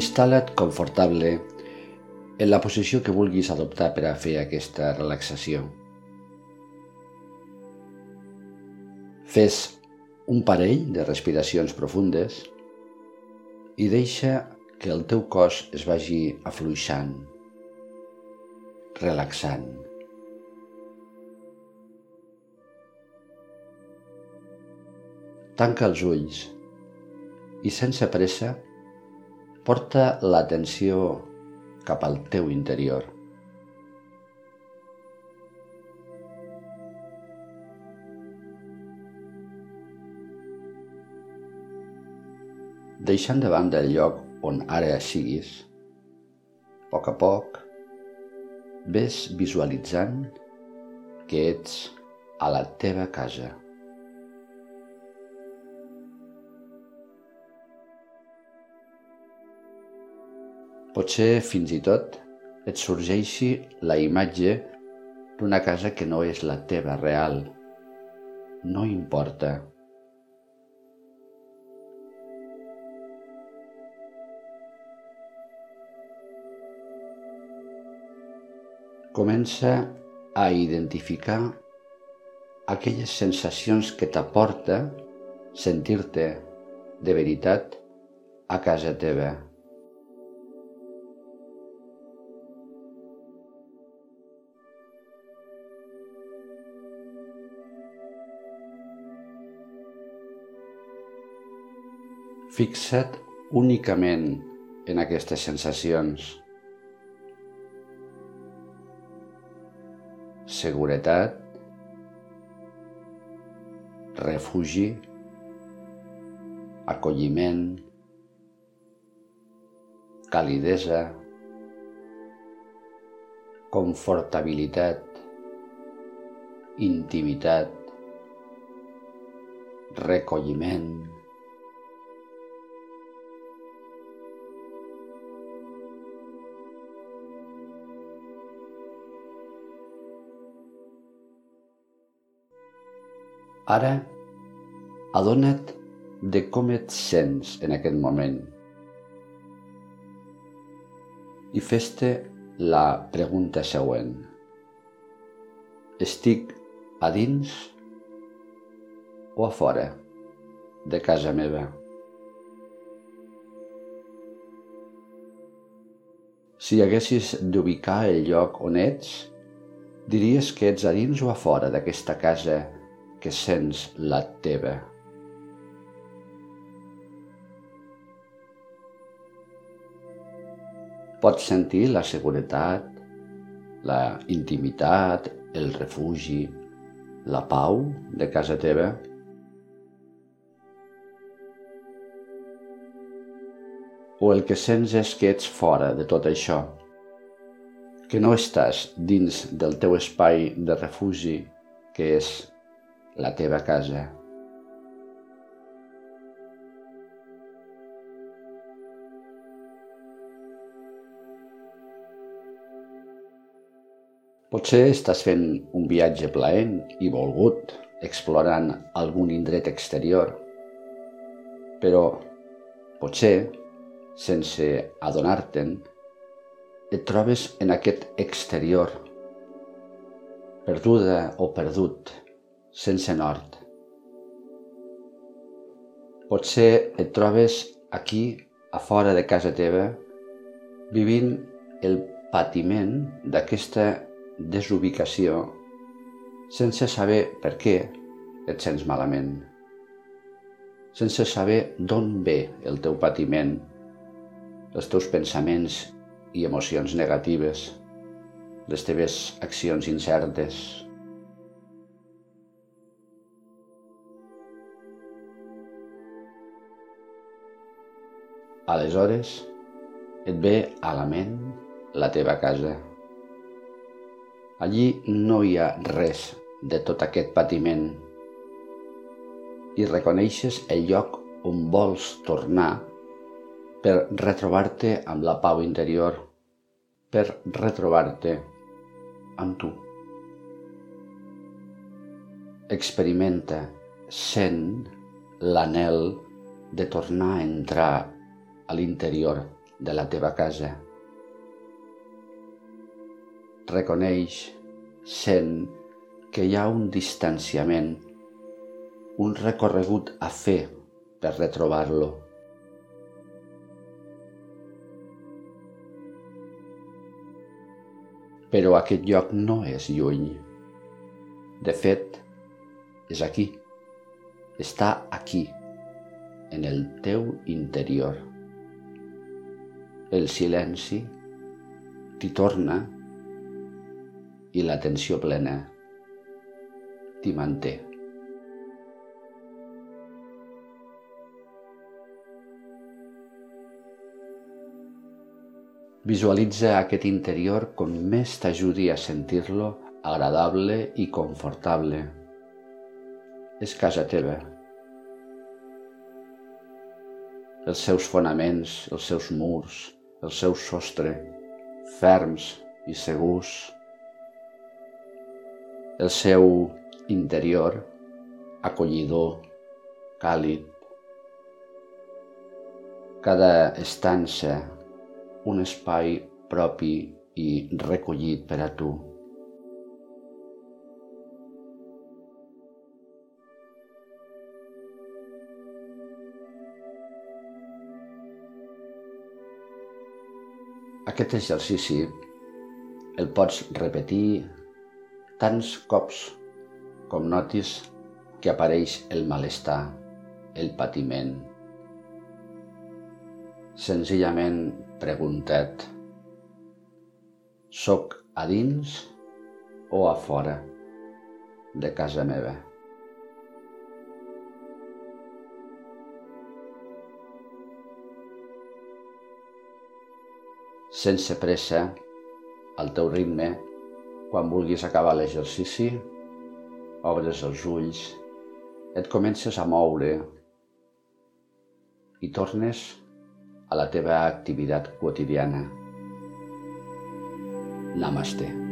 Instal·la't confortable en la posició que vulguis adoptar per a fer aquesta relaxació. Fes un parell de respiracions profundes i deixa que el teu cos es vagi afluixant, relaxant. Tanca els ulls i sense pressa porta l'atenció cap al teu interior. Deixant de banda el lloc on ara siguis, a poc a poc, ves visualitzant que ets a la teva casa. Potser fins i tot et sorgeixi la imatge d'una casa que no és la teva real. No importa. Comença a identificar aquelles sensacions que t'aporta sentir-te de veritat a casa teva. Fixa't únicament en aquestes sensacions. Seguretat, refugi, acolliment, calidesa, confortabilitat, intimitat, recolliment, Ara, adona't de com et sents en aquest moment i fes-te la pregunta següent. Estic a dins o a fora de casa meva? Si haguessis d'ubicar el lloc on ets, diries que ets a dins o a fora d'aquesta casa que sents la teva. Pots sentir la seguretat, la intimitat, el refugi, la pau de casa teva? O el que sents és que ets fora de tot això, que no estàs dins del teu espai de refugi, que és la teva casa. Potser estàs fent un viatge plaent i volgut, explorant algun indret exterior, però potser, sense adonar-te'n, et trobes en aquest exterior, perduda o perdut, sense nord. Potser et trobes aquí, a fora de casa teva, vivint el patiment d'aquesta desubicació sense saber per què et sents malament, sense saber d'on ve el teu patiment, els teus pensaments i emocions negatives, les teves accions incertes, Aleshores, et ve a la ment la teva casa. Allí no hi ha res de tot aquest patiment i reconeixes el lloc on vols tornar per retrobar-te amb la pau interior, per retrobar-te amb tu. Experimenta, sent l'anel de tornar a entrar a l'interior de la teva casa. Reconeix, sent que hi ha un distanciament, un recorregut a fer per retrobar-lo. Però aquest lloc no és lluny. De fet, és aquí. Està aquí, en el teu interior. El silenci t'hi torna i l'atenció plena t'hi manté. Visualitza aquest interior com més t'ajudi a sentir-lo agradable i confortable. És casa teva. Els seus fonaments, els seus murs, el seu sostre, ferms i segurs. El seu interior, acollidor, càlid. Cada estança un espai propi i recollit per a tu. Aquest exercici el pots repetir tants cops com notis que apareix el malestar, el patiment, Senzillament preguntet, soc a dins o a fora de casa meva? Sense pressa, al teu ritme, quan vulguis acabar l'exercici, obres els ulls, et comences a moure i tornes a la teva activitat quotidiana. Namaste.